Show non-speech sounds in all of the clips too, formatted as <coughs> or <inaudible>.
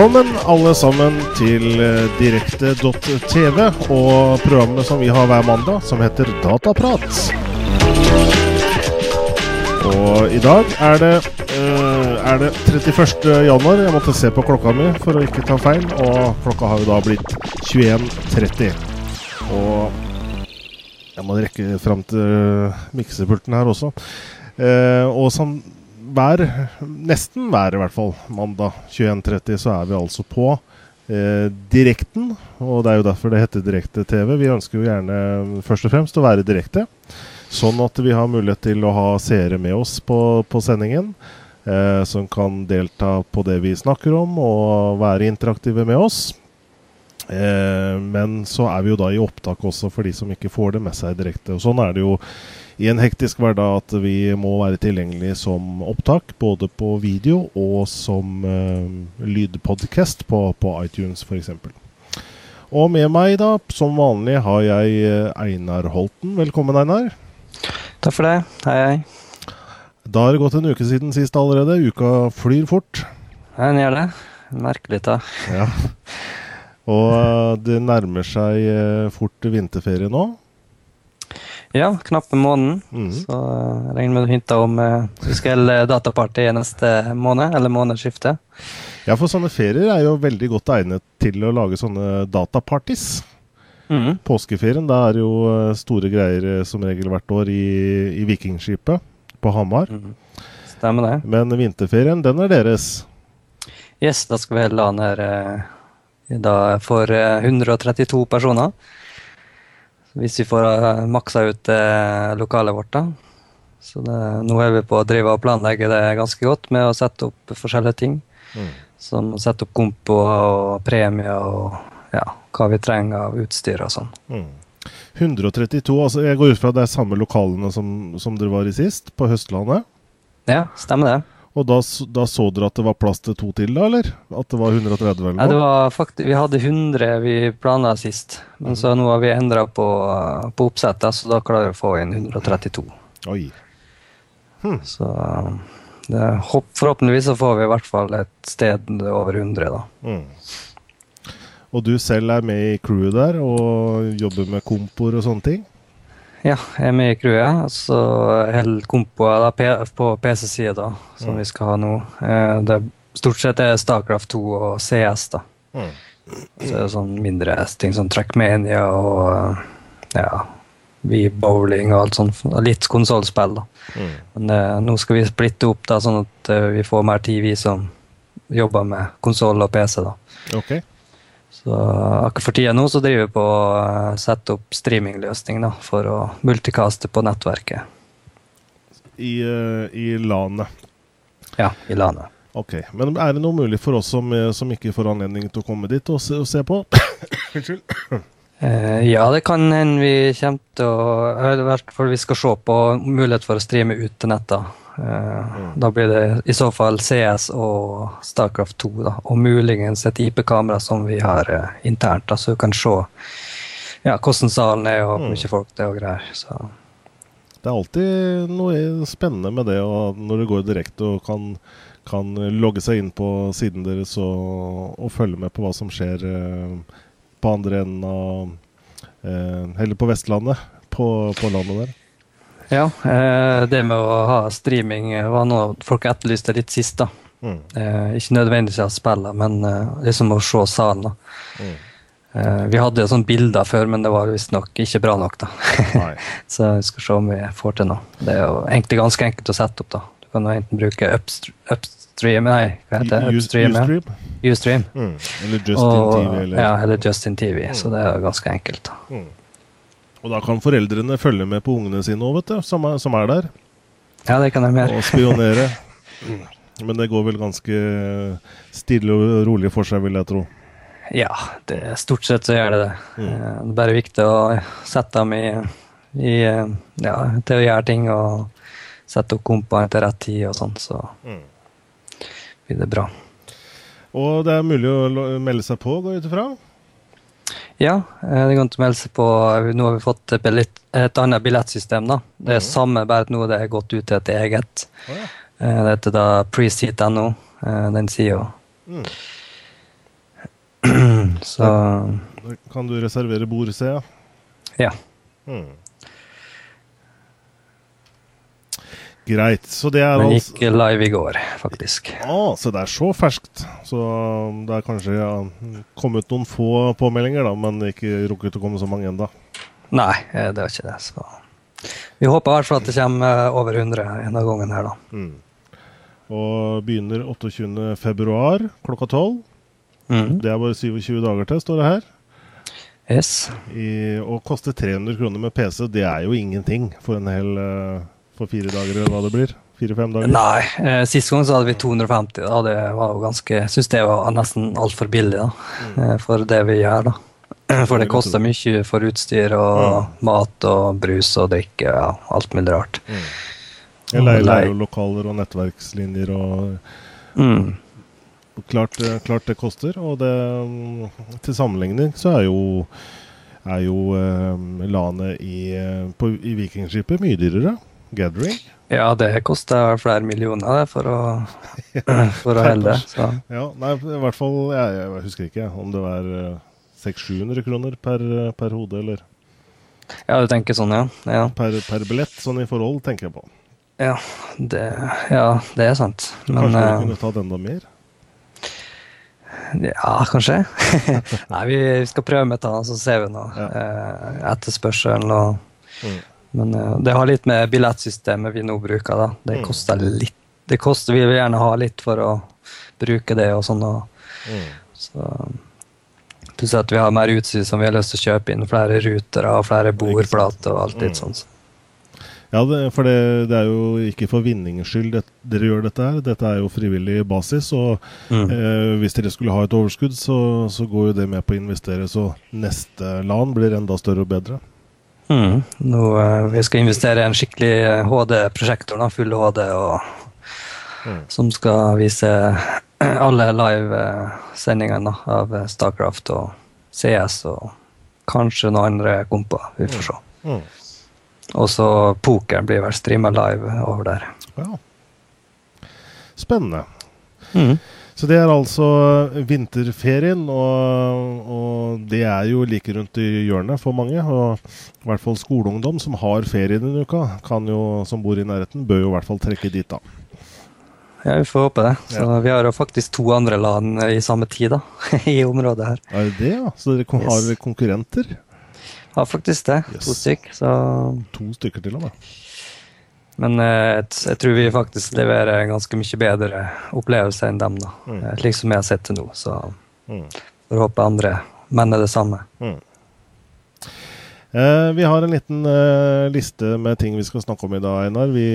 Velkommen alle sammen til eh, direkte.tv og programmet som vi har hver mandag, som heter Dataprat. Og i dag er det, eh, er det 31. januar. Jeg måtte se på klokka mi for å ikke ta feil, og klokka har jo da blitt 21.30. Og jeg må rekke fram til miksepulten her også. Eh, og som hver, nesten hver i hvert fall, mandag 21.30 så er vi altså på eh, direkten. Og det er jo derfor det heter direkte-TV. Vi ønsker jo gjerne først og fremst å være direkte. Sånn at vi har mulighet til å ha seere med oss på, på sendingen. Eh, som kan delta på det vi snakker om, og være interaktive med oss. Eh, men så er vi jo da i opptak også for de som ikke får det med seg direkte. Og sånn er det jo i en hektisk hverdag at vi må være tilgjengelig som opptak, både på video og som uh, lydpodcast på, på iTunes f.eks. Og med meg, da, som vanlig, har jeg eh, Einar Holten. Velkommen, Einar. Takk for det. Hei, hei. Da har det gått en uke siden sist allerede. Uka flyr fort. Ja, den gjør det. Merkelig, da. Ja. Og uh, det nærmer seg uh, fort vinterferie nå. Ja, knappe måned. Mm. Så eh, jeg regner med du hinter om uh, vi skal uh, dataparty neste måned, eller månedsskiftet. Ja, for sånne ferier er jo veldig godt egnet til å lage sånne dataparties. Mm. Påskeferien, da er jo store greier som regel hvert år i, i Vikingskipet på Hamar. Mm. Stemmer det. Men vinterferien, den er deres? Yes, da skal vi holde an her uh, for 132 personer. Hvis vi får uh, maksa ut uh, lokalet vårt, da. Så det, nå er vi på å drive og planlegge det ganske godt med å sette opp forskjellige ting. Mm. Som å sette opp kompo og premier og ja, hva vi trenger av utstyr og sånn. Mm. 132, altså jeg går ut fra det er samme lokalene som, som dere var i sist, på Høstlandet? Ja, stemmer det. Og da, da, så dere at det var plass til to til, da, eller? At det var 130 eller noe? Ja, det var faktisk, vi hadde 100 vi planla sist, men så nå har vi endra på, på, oppsettet, så da klarer vi å få inn 132. Oi. Hm. Så det, forhåpentligvis så får vi i hvert fall et sted over 100, da. Mm. Og du selv er med i crewet der og jobber med kompoer og sånne ting? Ja, jeg er med i crewet. Så holder kompoa på PC-sida, som mm. vi skal ha nå. Det er stort sett er Starcraft 2 og CS, da. Mm. Så er det sånn mindre ting som Trackmania og eh, ja, V-bowling og alt sånt. Litt konsollspill, da. Mm. Men uh, nå skal vi splitte opp, da, sånn at uh, vi får mer tid, vi som jobber med konsoll og PC. da. Okay. Så akkurat for tida nå så driver vi på å eh, sette opp streamingløsning da, for å multicaste på nettverket. I, uh, i LANet? Ja, i LANet. Ok, Men er det noe mulig for oss som, eh, som ikke får anledning til å komme dit og se, og se på? <coughs> Unnskyld. Uh, <coughs> ja, det kan hende vi kommer til å I hvert fall vi skal se på mulighet for å streame ut til nettet. Mm. Da blir det i så fall CS og Starcraft 2, da, og muligens et IP-kamera som vi har uh, internt, da, så du kan se ja, hvordan salen er og hvor mm. mye folk det er og greier. Så. Det er alltid noe spennende med det når du går direkte og kan, kan, logge seg inn på siden deres og, og følge med på hva som skjer uh, på andre enden av Eller på Vestlandet, på, på landet der. Ja, eh, det med å ha streaming var noe folk etterlyste litt sist. da. Mm. Eh, ikke nødvendigvis av spillet, men liksom å se salen. da. Mm. vi hadde jo sånne bilder før, men det var visstnok ikke bra nok. da. <laughs> så vi skal se om vi får til noe. Det er jo egentlig ganske enkelt å sette opp. da. Du kan jo enten bruke upstream, upstream Nei, hva heter det? Upstream, Ustream? Ja. Ustream. Mm. Eller Justin TV. Eller? Ja, eller Justin TV. Så det er jo ganske enkelt. da. Mm. Og da kan foreldrene følge med på ungene sine òg, vet du, som er, som er, der. Ja, det kan de gjøre. Og spionere. <laughs> Men det går vel ganske stille og rolig for seg, vil jeg tro. Ja, det, stort sett så gjør det det. Mm. Eh, det er bare viktig å sette dem i, i ja, til å gjøre ting og sette opp kompene til rett tid og sånn, så mm. blir det bra. Og det er mulig å melde seg på, går jeg ut ifra? Ja, eh, det går an å melde seg på. Nå har vi fått et annet billettsystem. da. Det er mm. samme, bare at nå det er gått ut til et eget. Oh, ja. Det heter da preseat.no, eh, den sida. Mm. <clears throat> Så kan du reservere bord, ser jeg. ja. Mm. Greit. Så det er altså gikk live i går, faktisk. ah, Så det er så ferskt. Så det er kanskje ja, kommet noen få påmeldinger, da, men ikke rukket å komme så mange ennå. Nei, eh, det var ikke det. Så vi håper i hvert fall at det kommer eh, over 100 en av gangen her, da. Mm. Og begynner 28. februar klokka 12. Mm. Det er bare 27 dager til, står det her. Yes. I, og koster 300 kroner med PC. Det er jo ingenting for en hel eh, For fire dager, eller hva det blir. Fire-fem dager. Nei, eh, sist gang så hadde vi 250. Da. Det var jo ganske syns det var nesten altfor billig da, Mm. for det vi gjør, da. <clears throat> For det koster mye for utstyr og mat og brus og drikke og ja, alt mulig rart. Jeg leier, Lei- jo lokaler og nettverkslinjer og Mm. klart, eh, klart det koster. Og det, mm, til sammenligning så er jo, er jo eh, LANet i, eh, på, i Vikingskipet mye dyrere. Gathering. Ja, det koster flere millioner det, for å, <laughs> <laughs> for å helle. Så. Ja, nei, i hvert fall Jeg, jeg husker ikke om det var eh, 600-700 kroner per, eh, per hode, eller Ja, du tenker sånn, ja. ja. per, per billett. Sånn i forhold, tenker jeg på. Ja, det, ja, det er sant. Men Kanskje du eh, kunne tatt enda mer? Ja, kanskje. <laughs> Nei, vi skal prøve med det, så ser vi nå Ja. eh, etterspørselen. Og, Mm. Men eh, det har litt med billettsystemet vi nå bruker. da. Det Mm. koster litt. Det koster, Vi vil gjerne ha litt for å bruke det og sånn. Og, Mm. så, Pluss at vi har mer utstyr som vi har lyst til å kjøpe inn. Flere ruter og flere bordplater og alt litt Mm. sånn. så. Ja, det, for det, det er jo ikke for vinningens skyld det, dere gjør dette her. Dette er jo frivillig basis. Og Mm. eh, hvis dere skulle ha et overskudd, så, så går jo det med på å investere, så neste LAN blir enda større og bedre. Mm. Nå, eh, vi skal investere i en skikkelig eh, HD-prosjektor, full HD, og, Mm. som skal vise alle live-sendingene av eh, Starcraft og CS og kanskje noen andre komper. Vi får se. Mm. Og så poker blir vel streama live over der. Ja. Spennende. Mm. Så det er altså vinterferien, og, og det er jo like rundt i hjørnet for mange. Og i hvert fall skoleungdom som har ferie denne uka, kan jo, som bor i nærheten, bør jo i hvert fall trekke dit, da. Ja, vi får håpe det. Så Ja. vi har jo faktisk to andre land i samme tid, da. <laughs> I området her. Er det det, ja? Så dere har Yes. konkurrenter? Har faktisk det. Yes. To stykk. Så To stykker til og med. Men eh, jeg tror vi faktisk leverer en ganske mye bedre opplevelse enn dem, da. Mm. Eh, Slik som jeg har sett til nå. Så Mm. får håpe andre mener det samme. Mm. Eh, vi har en liten eh, liste med ting vi skal snakke om i dag, Einar. Vi,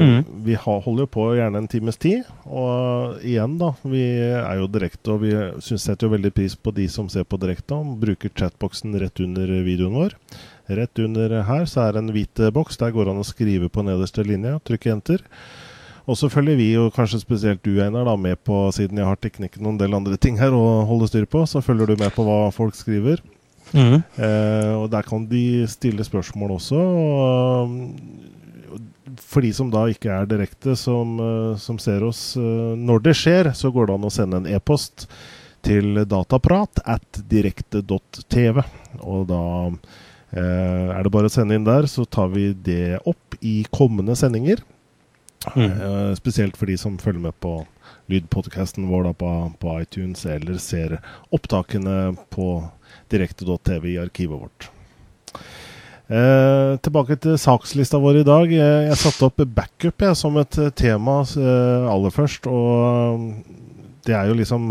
Mm. vi ha, holder jo på gjerne en times tid. Og igjen, da. Vi er jo direkte, og vi synes, setter jo veldig pris på de som ser på direkte. Og bruker chatboksen rett under videoen vår. Rett under her så er det en hvit eh, boks. Der går det an å skrive på nederste linje. Trykke enter. Og så følger vi, og kanskje spesielt du, Einar, da, med på, siden jeg har teknikken og en del andre ting her å holde styr på, så følger du med på hva folk skriver. Eh, og der kan de stille spørsmål også. Og, for de som da ikke er direkte, som, eh, som ser oss eh, når det skjer, så går det an å sende en e-post til dataprat at direkte.tv. Og da er det bare å sende inn der, så tar vi det opp i kommende sendinger. Mm. spesielt for de som følger med på lydpodkasten vår da på, på iTunes, eller ser opptakene på direkte.tv i arkivet vårt. Eh, tilbake til sakslista vår i dag. Jeg, jeg satte opp backup jeg, som et eh, tema eh, aller først. Og det er jo liksom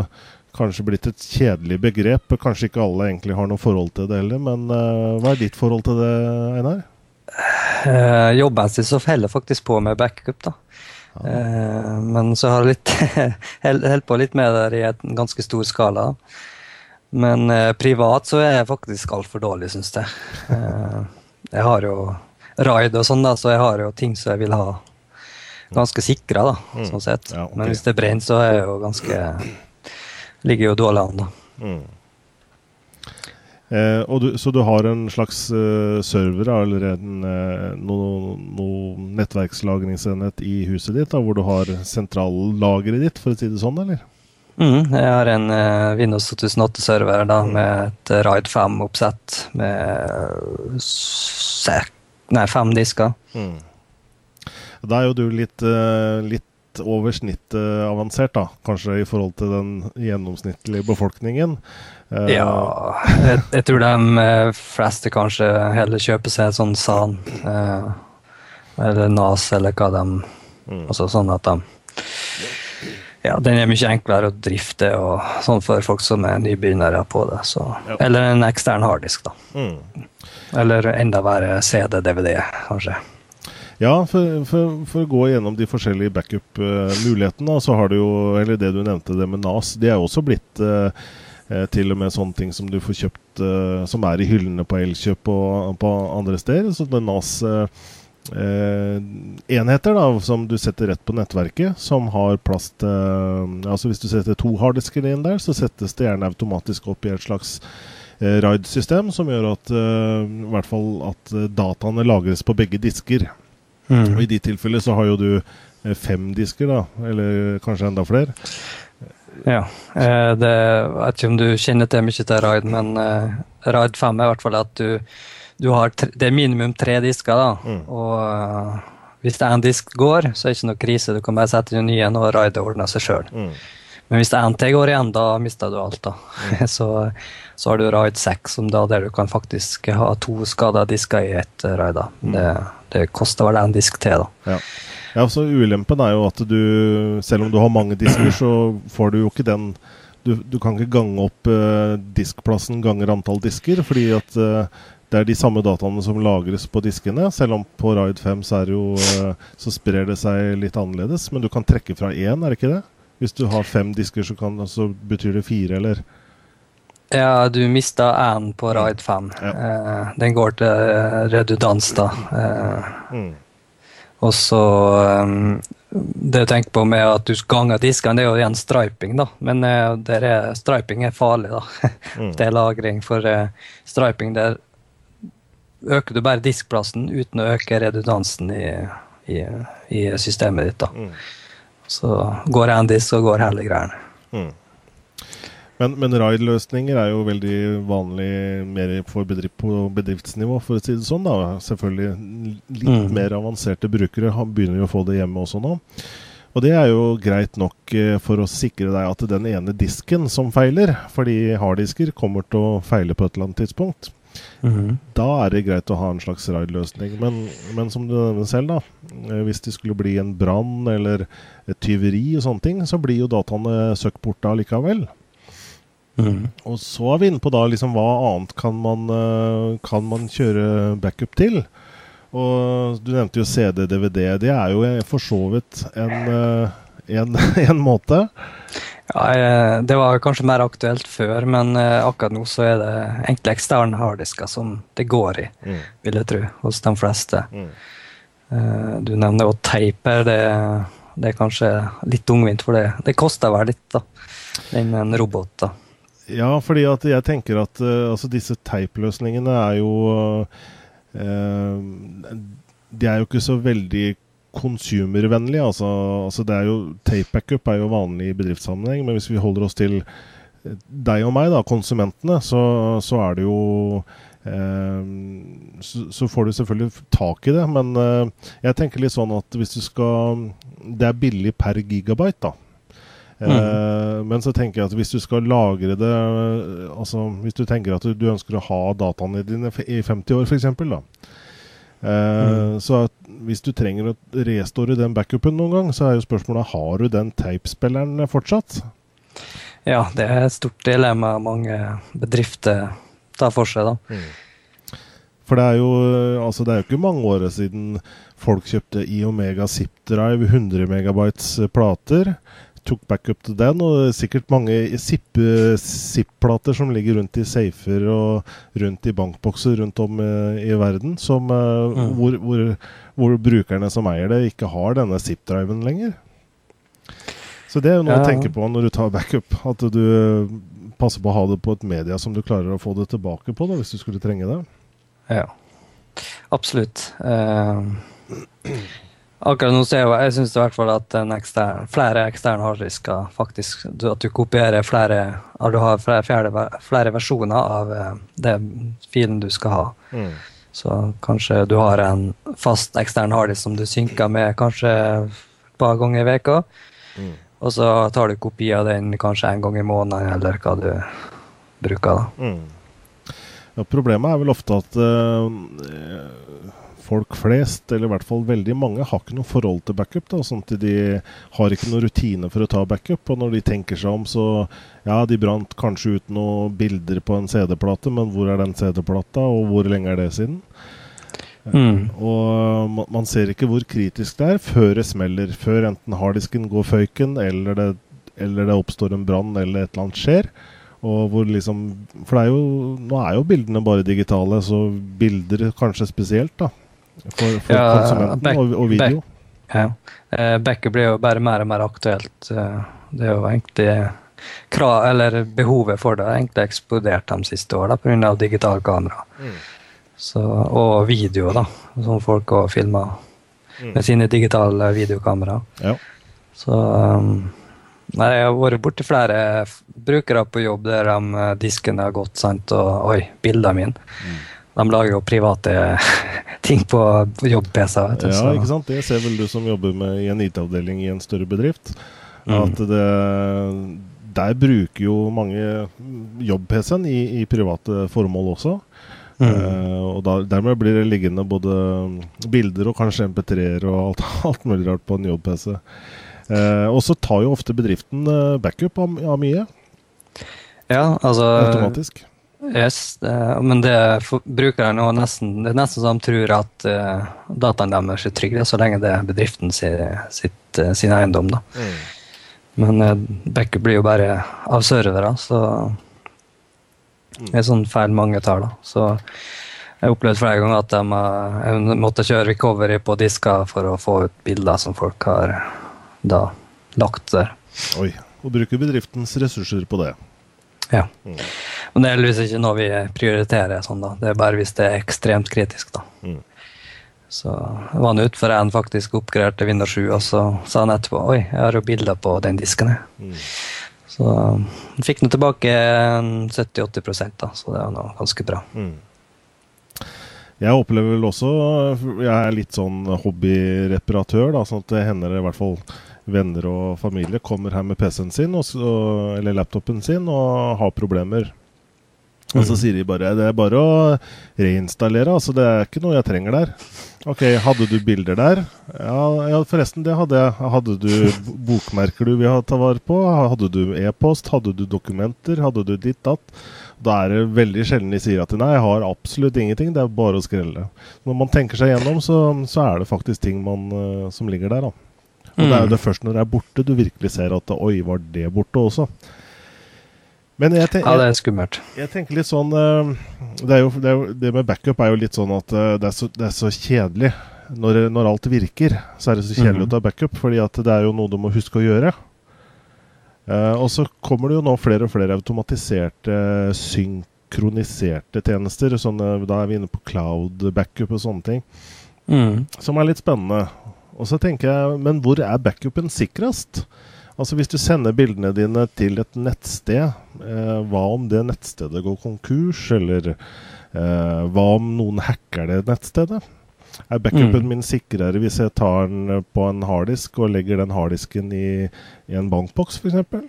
kanskje blitt et kjedelig begrep. Kanskje ikke alle egentlig har noe forhold til det heller. Men uh, hva er ditt forhold til det, Einar? Uh, Jobbmessig så feller jeg faktisk på med backup, da. Eh, men så har jeg holdt <laughs> på litt med det i en ganske stor skala. Men uh, privat så er jeg faktisk altfor dårlig, syns jeg. Eh, jeg har jo raid og sånn, da, så jeg har jo ting som jeg vil ha ganske sikra, da, Mm. sånn sett. Ja, okay. Men hvis det brenner, så er jeg jo ganske Ligger jo dårlig an, da. Mm. Eh, du, så du har en slags uh, server eller en, eh, no, no nettverkslagringsenhet i huset ditt, da, hvor du har sentrallageret ditt, for å si det sånn, eller? Mm, jeg har en uh, Windows 2008-server da, med et Ride 5-oppsett med nei, fem disker. Mm. Da er jo du litt, uh, litt over snittet avansert, da, kanskje i forhold til den gjennomsnittlige befolkningen. Uh, ja, jeg, jeg, tror de fleste kanskje heller kjøper seg et sånn SAN, eller NAS, eller hva de mm. Altså sånn at de ja, den er mye enklere å drifte og sånn for folk som er nybegynnere på det. Så. Ja. Eller en ekstern harddisk, da. Mm. Eller enda verre CD-DVD, kanskje. Ja, for, for, for, å gå gjennom de forskjellige backup-mulighetene, så har du jo, eller det du nevnte, det med NAS, det er jo også blitt uh, til og med sånne ting som du får kjøpt uh, som er i hyllene på Elkjøp og på andre steder. Så det NAS uh, eh, enheter da, som du setter rett på nettverket, som har plass til eh, Altså Hvis du setter to harddisker inn der, så settes det gjerne automatisk opp i et slags eh, RAID-system, som gjør at eh, i hvert fall at eh, dataene lagres på begge disker. Mm. Og I de tilfelle så har jo du eh, fem disker, da, eller kanskje enda flere. Ja. det, jeg vet ikke om du kjenner til mye til RAID, men RAID 5 er i hvert fall at du har tre, det er minimum tre disker, da. Mm. Og uh, hvis en disk går, så er det ikke noe krise. Du kan bare sette inn en ny en, og raidet ordner seg sjøl. Mm. Men hvis det er til går igjen, da mister du alt. da. Mm. <laughs> så, så, har du raid 6, som da, der du kan faktisk ha to skada disker i ett raid. da. Mm. Det, det, koster vel en disk til, da. Ja. ja, så Ulempen er jo at du, selv om du har mange disker, så får du jo ikke den du, du kan ikke gange opp eh, diskplassen ganger antall disker, fordi at eh, det er de samme dataene som lagres på diskene. Selv om på Raid 5 så, jo, eh, så sprer det seg litt annerledes. Men du kan trekke fra én, er det ikke det? Hvis du har fem disker, så, kan, så betyr det fire, eller? Ja, du mista én på Ride 5. Ja. Eh, den går til eh, redundans, da. Eh, mm. Og så um, Det du tenker på med at du ganger diskene, det er jo igjen striping, da. Men uh, er, striping er farlig, da. <laughs> mm. Det er lagring for uh, striping. Der øker du bare diskplassen uten å øke redundansen i, i, i systemet ditt. da. Mm. Så går en disk, så går hele greiene. Mm. Men, men RAID-løsninger er jo veldig vanlig mer bedrift, på bedriftsnivå, for å si det sånn. da. Selvfølgelig litt mm. mer avanserte brukere begynner jo å få det hjemme også nå. Og det er jo greit nok eh, for å sikre deg at den ene disken som feiler, fordi harddisker kommer til å feile på et eller annet tidspunkt, -hmm. Da er det greit å ha en slags raid-løsning. Men, men, som du nevner selv, da. Eh, hvis det skulle bli en brann eller et tyveri og sånne ting, så blir jo dataene søkt likevel. Mm. Og så er vi inne på da liksom hva annet kan man, eh, kan man kjøre backup til. Og du nevnte jo CD-DVD. Det er jo for så vidt en, eh, en, <laughs> en måte. Ja, Det var kanskje mer aktuelt før, men eh, akkurat nå så er det egentlig eksterne harddisker som det går i, mm. vil jeg tro, hos de fleste. Mm. Eh, du nevner jo teip her. Det, det, er kanskje litt tungvint, for det, det koster vel litt, da. Den en robot, da. Ja, fordi at jeg tenker at uh, altså disse teipløsningene er jo uh, De er jo ikke så veldig consumervennlige. Altså, altså det er jo, Tape backup er jo vanlig i bedriftssammenheng, men hvis vi holder oss til eh, deg og meg, da, konsumentene, så, så er det jo så, så, får du selvfølgelig tak i det, men jeg tenker litt sånn at hvis du skal Det er billig per gigabyte, da. Mm. Eh, men så tenker jeg at hvis du skal lagre det Altså hvis du tenker at du, ønsker å ha dataene dine i 50 år, f.eks.. Eh, mm. Så hvis du trenger å restore den backupen noen gang, så er jo spørsmålet har du den tapespilleren fortsatt? Ja, det er et stort dilemma mange bedrifter tar for seg, da. Mm. For det er, jo, altså det er jo ikke mange åra siden folk kjøpte Iomega Zip Drive 100 megabytes plater tok backup til den, og sikkert mange ZIP-plater som ligger rundt i safer og rundt i bankbokser rundt om uh, i verden, som, mm. hvor, hvor, hvor, brukerne som eier det, ikke har denne ZIP-driven lenger. Så det er jo noe ja. å tenke på når du tar backup. At du uh, passer på å ha det på et media som du klarer å få det tilbake på, da, hvis du skulle trenge det. Ja, absolutt. Uh, Akkurat nå ser jeg, jeg synes i hvert fall at ekstern, flere eksterne harddisker faktisk At du kopierer flere at du har flere, flere, flere versjoner av den filen du skal ha. Mm. Så kanskje du har en fast ekstern harddisk som du synker med kanskje et par ganger i veka. Mm. Og så tar du kopi av den kanskje en gang i måneden, eller hva du bruker. da. Mm. Ja, problemet er vel ofte at uh, folk flest, eller i hvert fall veldig mange, har ikke noe forhold til backup. da, sånn at De har ikke noen rutine for å ta backup. Og når de tenker seg om, så Ja, de brant kanskje ut noen bilder på en CD-plate, men hvor er den CD-plata, og hvor lenge er det siden? Mm. Og man ser ikke hvor kritisk det er før det smeller. Før enten harddisken går føyken, eller det, eller det oppstår en brann, eller et eller annet skjer. Og hvor liksom For er jo, nå er jo bildene bare digitale, så bilder kanskje spesielt, da for, for ja, konsumenten back, og, og, video. Back, ja. Uh, Backup blir jo bare mer og mer aktuelt. Uh, det er jo egentlig krav, eller behovet for det har egentlig eksplodert de siste årene pga. digitale kamera. Mm. Så, og video, da, som folk har filma mm. med sine digitale videokamera. Ja. Så um, nei, jeg har vært borti flere brukere på jobb der de uh, diskene har gått, sant, og oi, bildene mine. Mm. De lager jo private <laughs> ting på jobb-PC-er. Ja, ikke sant. Det ser vel du som jobber med, i en IT-avdeling i en større bedrift. Mm. At det, der bruker jo mange jobb-PC-en i, i, private formål også. Mm. Uh, og da, dermed blir det liggende både bilder og kanskje MP3-er og alt, <laughs> alt, mulig rart på en jobb-PC. Uh, og så tar jo ofte bedriften uh, backup av, av mye. Ja, altså Automatisk. Yes, det, men det brukeren og nesten, det er nesten så de tror at uh, dataen deres er trygge så lenge det er bedriften sin, sitt, uh, sin eiendom. da. Mm. Men uh, backup blir jo bare av servere, så mm. det er sånn feil mange tar. da. Så jeg har opplevd flere ganger at de uh, måtte kjøre recovery på disker for å få ut bilder som folk har da lagt der. Oi, og bruker bedriftens ressurser på det. Ja. Mm. Men det er heldigvis ikke noe vi prioriterer sånn, da. Det er bare hvis det er ekstremt kritisk, da. Mm. Så var han ute for en faktisk oppgraderte Windows 7, og så sa han etterpå Oi, jeg har jo bilder på den disken, jeg. Mm. Så han fikk nå tilbake 70-80 da, så det var nå ganske bra. Mm. Jeg opplever vel også Jeg er litt sånn hobbyreparatør, da, sånn at det hender i hvert fall venner og familie kommer her med PC-en sin og, eller laptopen sin og har problemer. Og så mm. sier de bare det er bare å reinstallere. altså Det er ikke noe jeg trenger der. Ok, hadde du bilder der? Ja, ja forresten, det hadde jeg. Hadde du bokmerker du vil ta vare på? Hadde du e-post? Hadde du dokumenter? Hadde du ditt datt? Da er det veldig sjelden de sier at nei, jeg har absolutt ingenting, det er bare å skrelle. Når man tenker seg gjennom, så, så er det faktisk ting man, uh, som ligger der. da. Og mm. det er jo det først når det er borte du virkelig ser at oi, var det borte også? Men jeg tenker, ja, det er skummelt. Jeg, jeg tenker litt sånn det, det, jo, det, jo, det, med backup er jo litt sånn at uh, det, er så, det, er så, kjedelig. Når, når, alt virker, så er det så kjedelig mm. å ta backup, fordi at det er jo noe du må huske å gjøre. Uh, og så kommer det jo nå flere og flere automatiserte, synkroniserte tjenester. Sånne, da er vi inne på cloud backup og sånne ting. Mm. Som er litt spennende. Og så tenker jeg, men hvor er backupen sikrest? Altså Hvis du sender bildene dine til et nettsted, eh, hva om det nettstedet går konkurs? Eller eh, hva om noen hacker det nettstedet? Er backupen mm. min sikrere hvis jeg tar den på en harddisk og legger den harddisken i, i en bankboks f.eks.?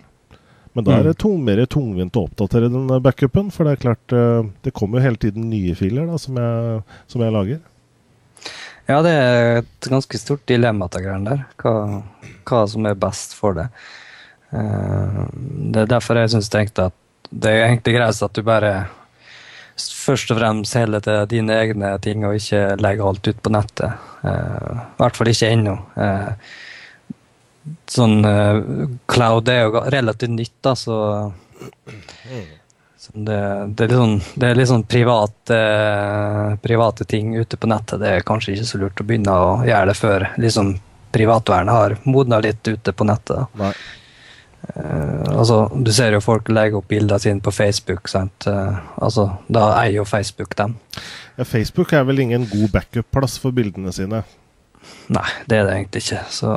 Men da er det mm. tung, mer tungvint å oppdatere den backupen, for det er klart eh, det kommer jo hele tiden nye filer da, som, jeg, som jeg lager. Ja, det er et ganske stort dilemma til der. Hva, hva, som er best for det. Uh, det er derfor jeg syns at det er egentlig greit at du bare først og fremst holder til dine egne ting og ikke legger alt ut på nettet. Uh, I hvert fall ikke ennå. Uh, sånn Cloud er jo relativt nytt, da, så mm. Det, det, er litt sånn, det er litt sånn private, private, ting ute på nettet. Det er kanskje ikke så lurt å begynne å gjøre det før liksom, privatvernet har modna litt ute på nettet. Uh, altså, du ser jo folk legger opp bilder sine på Facebook. Sant? Uh, altså, da eier jo Facebook dem. Ja, Facebook er vel ingen god backup-plass for bildene sine? Nei, det er det egentlig ikke. Så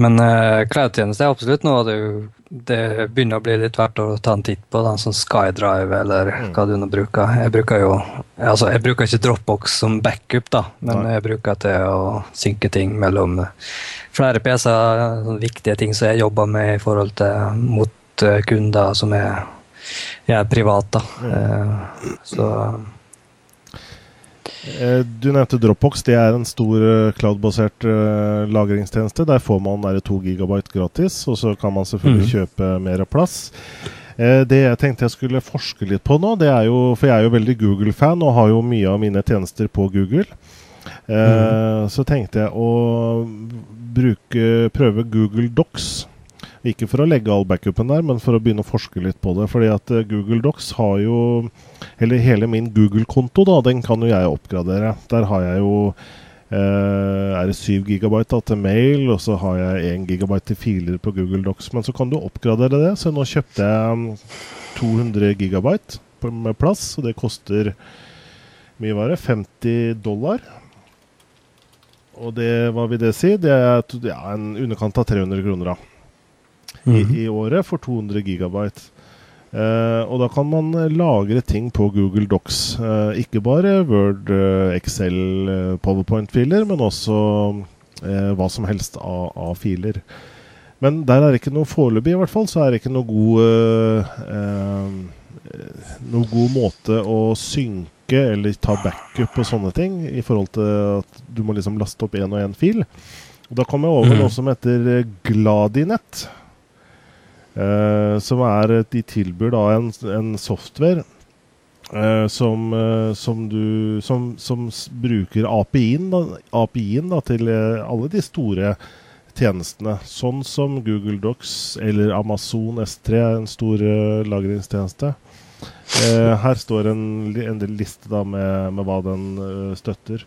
Men uh, cloud-tjeneste er absolutt noe det, det begynner å bli litt verdt å ta en titt på. Da, sånn SkyDrive eller mm. hva du nå bruker. Jeg bruker jo altså jeg bruker ikke Dropbox som backup, da, men Nei. jeg bruker til å synke ting mellom flere PC-er. Viktige ting som jeg jobber med i forhold til mot uh, kunder som er, er private. Mm. Uh, så Eh, du nevnte Dropbox. Det er en stor eh, cloud-basert uh, lagringstjeneste. Der får man der 2 gigabyte gratis, og så kan man selvfølgelig mm. kjøpe mer plass. Det jeg tenkte jeg skulle forske litt på nå, det er jo For jeg er jo veldig Google-fan og har jo mye av mine tjenester på Google. Mm. Så tenkte jeg å bruke, prøve Google Docs. Ikke for å legge all backupen der, men for å begynne å forske litt på det. Fordi at Google Docs har jo eller hele min Google-konto, da, den kan jo jeg oppgradere. Der har jeg jo eh, er det 7 GB til mail, og så har jeg 1 GB til filer på Google Docs. Men så kan du oppgradere det. Så nå kjøpte jeg 200 GB med plass, og det koster mye var det? 50 dollar. Og det, hva vil det si? Det er ja, en underkant av 300 kroner da. Mm -hmm. I, I, året for 200 gigabyte. Uh, og da kan man eh, lagre ting på Google Docs. Uh, ikke bare Word, Excel, Powerpoint-filer, men også hva som helst av, av, filer. Men der er det ikke noe foreløpig, i hvert fall, så er det ikke noe god Noe god måte å synke eller ta backup og sånne ting, i forhold til at du må liksom laste opp én og én fil. Og da kom jeg over mm. noe som heter Gladinett. Uh, som er De tilbyr da en, en software uh, som, uh, som, du Som, som bruker API-en API til alle de store tjenestene. Sånn som Google Docs eller Amazon S3 er en stor lagringstjeneste. her står en, en liste da med, med hva den støtter.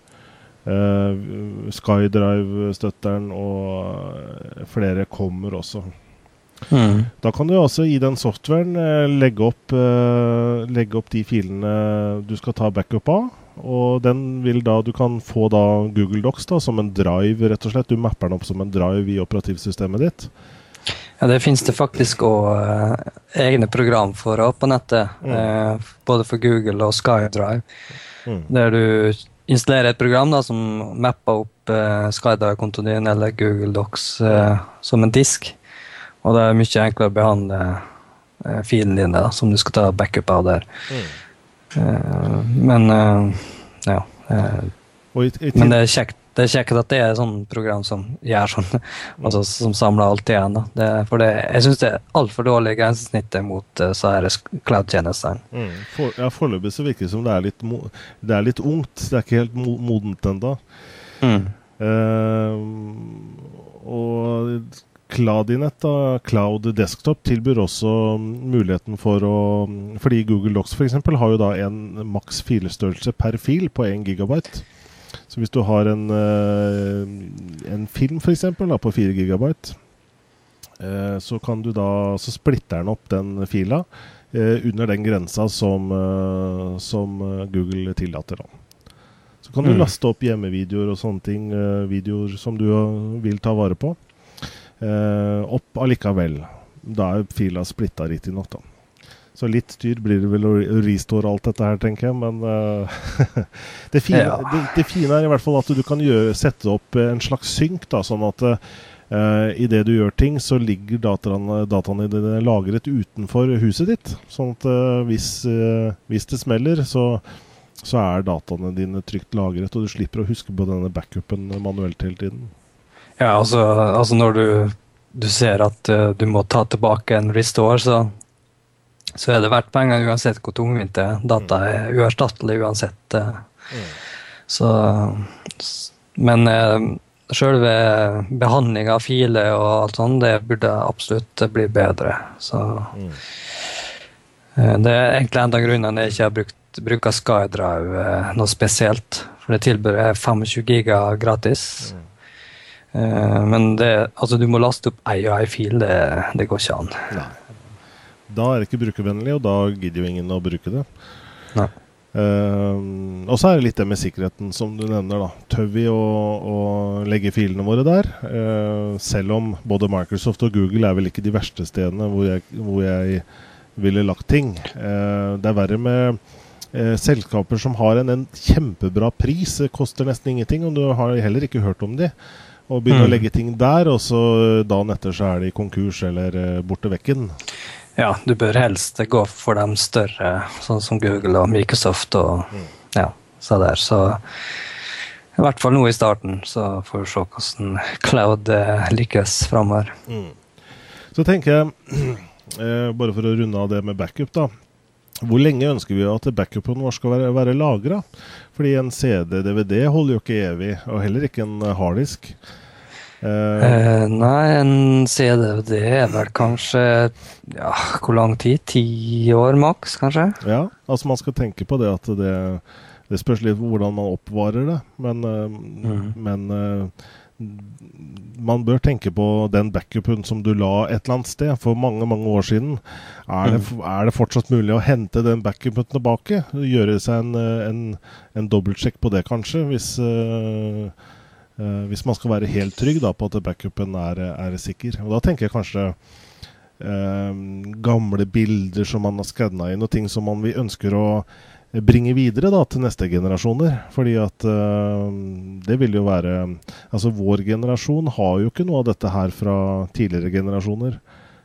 SkyDrive-støtteren og flere kommer også. Mm. Da kan du også i den softwaren eh, legge opp, eh, legge opp, de filene du skal ta backup av. Og den vil da, du kan få da Google Docs da, som en drive, rett og slett. Du mapper den opp som en drive i operativsystemet ditt. Ja, Det finnes det faktisk òg uh, egne program for på nettet. Mm. Uh, både for Google og SkyDrive. Mm. Der du installerer et program da, som mapper opp eh, SkyDrive-kontoen din eller Google Docs eh, som en disk. Og det er mye enklere å behandle eh, filen dine, da, som du skal ta backup av der. Mm. Eh, men eh, ja. Eh, i, i men det er, kjekt, det er kjekt at det er et sånt program som gjør sånn, mm. <laughs> altså, som samler alt igjen. Da. Det, for det, jeg syns det er altfor dårlig grensesnitt mot uh, cloud-tjenestene. Mm. For, ja, Foreløpig så virker det som det er litt, det er litt ungt. Det er ikke helt modent ennå. Mm. Uh, og Claudinett, og Cloud Desktop, tilbyr også muligheten for å Fordi Google Docs f.eks. har jo da en maks filestørrelse per fil på 1 gigabyte. Så hvis du har en, eh, en film f.eks. på 4 gigabyte, eh, så kan du da Så splitter den opp den fila eh, under den grensa som, som Google tillater. da. Så kan du mm. laste opp hjemmevideoer og sånne ting, videoer som du vil ta vare på opp allikevel. Da er fila splitta riktignok, da. Så litt styr blir det vel å restore alt dette her, tenker jeg. Men uh, <laughs> det, fine, ja. det, det, fine, er i hvert fall at du kan gjøre, sette opp en slags synk, da, sånn at uh, eh, idet du gjør ting, så ligger dataene, dataene dine lagret utenfor huset ditt. Sånn at uh, hvis, uh, hvis, det smeller, så, så er dataene dine trygt lagret, og du slipper å huske på denne backupen manuelt hele tiden. Ja, altså, altså når du, du, ser at uh, du må ta tilbake en restore, så, så er det verdt penger uansett hvor tungvint det er. Data er uerstattelig uansett. Uh, mm. Så Men uh, sjølve behandlinga av filer og alt sånt, det burde absolutt bli bedre. Så mm. Det er egentlig en av grunnene jeg ikke har brukt, bruker SkyDrive noe spesielt. For det tilbudet er 25 giga gratis. Mm. Uh, men det, altså du må laste opp ei og ei fil. Det, det går ikke an. Nei. Da er det ikke brukervennlig, og da gidder jo ingen å bruke det. Nei. Uh, og så er det litt det med sikkerheten, som du nevner. da Tør vi å, å legge filene våre der? Uh, selv om både Microsoft og Google er vel ikke de verste stedene hvor jeg, hvor jeg ville lagt ting. Uh, det er verre med selskaper som har en, en, kjempebra pris. Det koster nesten ingenting, og du har heller ikke hørt om de. Og begynner mm. å legge ting der, og så dagen etter så er de konkurs eller borte vekken. Ja, du bør helst gå for de større, sånn som Google og Microsoft og mm. ja, så der. Så i hvert fall nå i starten, så får vi se hvordan cloud eh, lykkes framover. Mm. Så tenker jeg, <clears throat> eh, bare for å runde av det med backup, da. Hvor lenge ønsker vi at backupen vår skal være, være lagra? Fordi en CD-DVD holder jo ikke evig, og heller ikke en harddisk. Uh, nei, en CD-DVD er vel kanskje ja, Hvor lang tid? Ti år maks, kanskje? Ja, altså man skal tenke på det at det, det spørs litt hvordan man oppvarer det. Men, uh, mm. men uh, man bør tenke på den backupen som du la et eller annet sted for mange mange år siden. Er det, mm. er det fortsatt mulig å hente den backupen tilbake? Gjøre seg en, en, en dobbeltsjekk på det, kanskje, hvis uh, Uh, hvis man skal være helt trygg da, på at backupen er, er, sikker. Og Da tenker jeg kanskje uh, gamle bilder som man har skanna inn, og ting som man vi ønsker å bringe videre da, til neste generasjoner. Fordi at uh, det vil jo være Altså, vår generasjon har jo ikke noe av dette her fra tidligere generasjoner.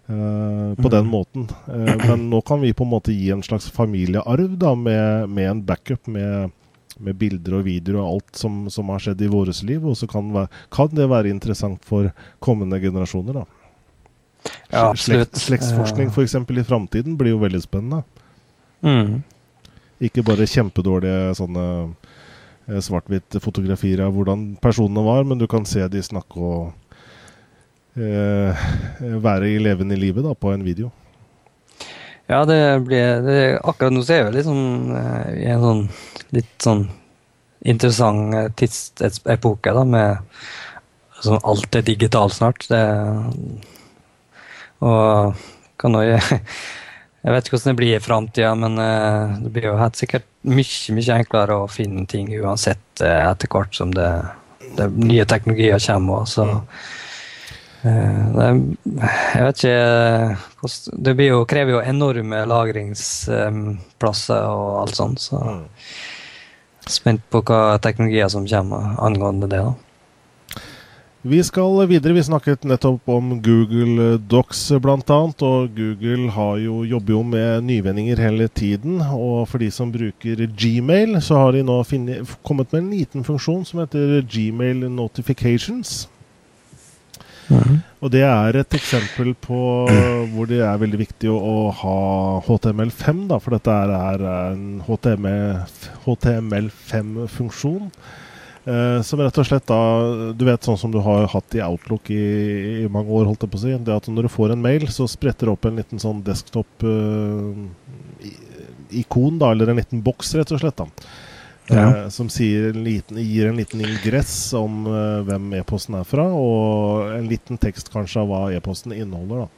på den måten. måten. men nå kan vi på en måte gi en slags familiearv da, med, med en backup. med med bilder og videoer og alt som, som har skjedd i vårt liv. Og så kan, kan, det være interessant for kommende generasjoner. da. Ja, absolutt. Slekt, slektsforskning f.eks. i framtiden blir jo veldig spennende. Mm. Ikke bare kjempedårlige sånne eh, svart-hvitt fotografier av hvordan personene var, men du kan se de snakke og eh, være i levende livet da, på en video. Ja, det blir det, Akkurat nå ser vi liksom eh, i en sånn litt sånn interessant eh, tidsepoke, da, med sånn alt er digitalt snart. Det, og kan jo <laughs> Jeg vet ikke hvordan det blir i framtida, men eh, det blir jo helt sikkert mye, mye enklere å finne ting uansett etter hvert som det, det nye teknologier kommer. Så mm. Det, jeg vet ikke Det jo, krever jo enorme lagringsplasser og alt sånt. Så mm. spent på hva teknologier som kommer angående det. da. Vi skal videre. Vi snakket nettopp om Google Docs bl.a. Og Google jo, jobber jo med nyvendinger hele tiden. Og for de som bruker Gmail, så har de nå finnet, kommet med en liten funksjon som heter Gmail Notifications. Mm. Og det er et eksempel på <clears throat> hvor det er veldig viktig å, å ha HTML5, da, for dette er, en HTML5-funksjon. Eh, som rett og slett da Du vet sånn som du har hatt i Outlook i, i, mange år, holdt jeg på å si. Det at når du får en mail, så spretter det opp en liten sånn desktop-ikon, eh, da, eller en liten boks, rett og slett. da ja. eh, som en liten, gir en liten ingress om eh, hvem e-posten er fra, og en liten tekst kanskje av hva e-posten inneholder. da.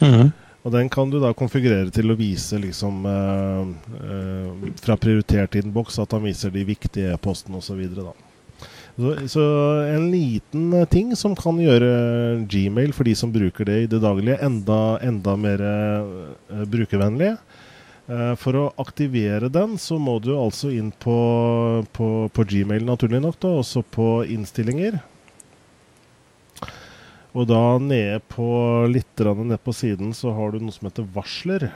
Mm. Og den kan du da konfigurere til å vise liksom eh, eh fra prioritert innboks at han viser de viktige e-postene osv. Så, så en liten eh, ting som kan gjøre Gmail, for de som bruker det i det daglige, enda, enda mer eh, brukervennlig. Eh, for å aktivere den, så må du altså inn på, på, på Gmail, naturlig nok, da, også på innstillinger. Og da nede på litt nede på siden så har du noe som heter varsler.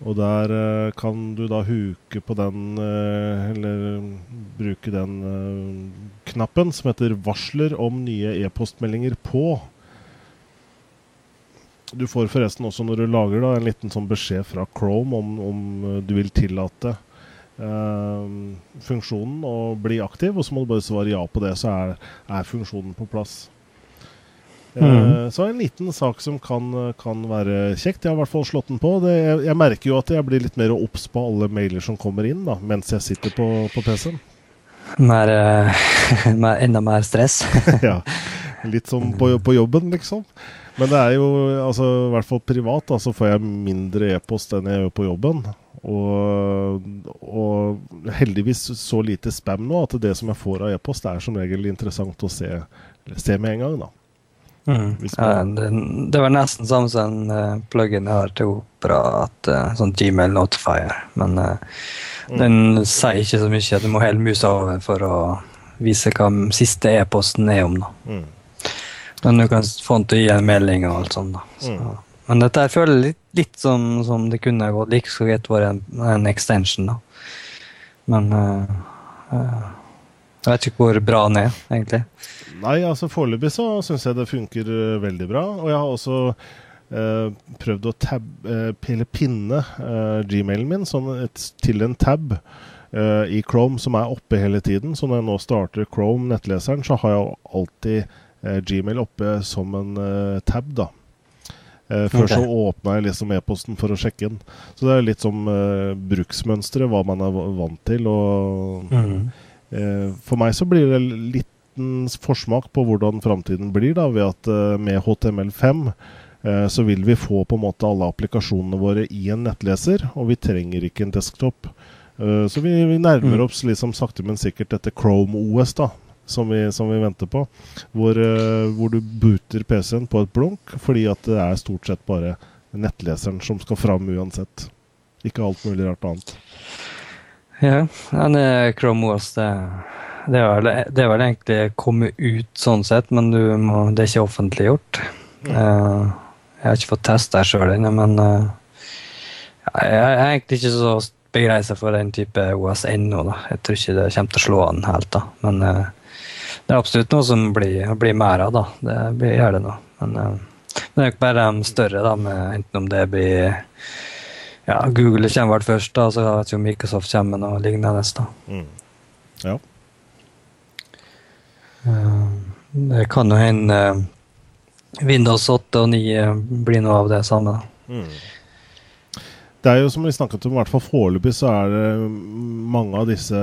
Og der uh, kan du da huke på den, uh, eller bruke den uh, knappen som heter 'varsler om nye e-postmeldinger på'. Du får forresten også når du lager da, en liten sånn beskjed fra Chrome om, om eh, du vil tillate uh, funksjonen å bli aktiv, og så må du bare svare ja på det, så er, er funksjonen på plass. Mm. Uh, så en liten sak som kan, kan, være kjekt. Jeg har i hvert fall slått den på. Det, jeg, jeg, merker jo at jeg blir litt mer obs på alle mailer som kommer inn da, mens jeg sitter på, på PC-en. Mer, <laughs> mer, enda mer stress? <laughs> ja. Litt som på, på jobben, liksom. Men det er jo, altså, i hvert fall privat, da, så får jeg mindre e-post enn jeg gjør på jobben. Og, og, heldigvis så lite spam nå at det som jeg får av e-post, er som regel interessant å se, se med en gang. da. Mm. Ja, det, det, var nesten samme som en uh, plug-in jeg har til Opera, at, uh, sånn Gmail Notifier. Men uh, mm. den sier ikke så mye. Du må hele musa over for å vise hva siste e-posten er om. da. Mm. Men du kan få den til å gi en melding og alt sånt. da. Så. Mm. Men dette jeg føler litt, litt som, som, det kunne gått like så greit vært en, en, extension, da. Men uh, uh, jeg vet ikke hvor bra den er, egentlig. Nei, altså foreløpig så syns jeg det funker uh, veldig bra. Og jeg har også prøvd å tab, pille pinne gmailen min sånn et, til en tab i Chrome som er oppe hele tiden. Så når jeg nå starter Chrome, nettleseren, så har jeg alltid Gmail oppe som en tab, da. Før okay. så åpna jeg liksom e-posten for å sjekke den. Så det er litt som eh, bruksmønsteret, hva man er vant til. Og, mm. uh, for meg så blir det liten forsmak på hvordan framtiden blir, da, ved at med HTML5 så vil vi få på en måte alle applikasjonene våre i en nettleser, og vi trenger ikke en desktop. så vi, vi nærmer mm. oss liksom sakte, men sikkert dette Chrome OS, da, som vi, som vi venter på. Hvor, uh, hvor du booter PC-en på et blunk, fordi at det er stort sett bare nettleseren som skal fram uansett. Ikke alt mulig rart annet. Ja, det er Chrome OS, det, det, det er vel egentlig kommet ut sånn sett, men må, det er ikke offentliggjort. Mm. Uh, jeg har ikke fått testa sjøl ennå, men uh, jeg er egentlig ikke så begeistra for den type OS ennå. Jeg tror ikke det kommer til å slå an helt. da, Men uh, det er absolutt noe som blir, blir mer av, da. Det blir, gjør det nå. Men, men det er jo ikke bare de større, da, med enten om det blir ja, Google kommer vel først, da, så vet ikke om Microsoft kommer med noe lignende. da. Mm. Ja. Uh, det kan jo hende uh, Windows 8 og 9 blir noe av det samme. da. Mm. Det er jo som vi snakket om, i hvert fall foreløpig så er det mange av disse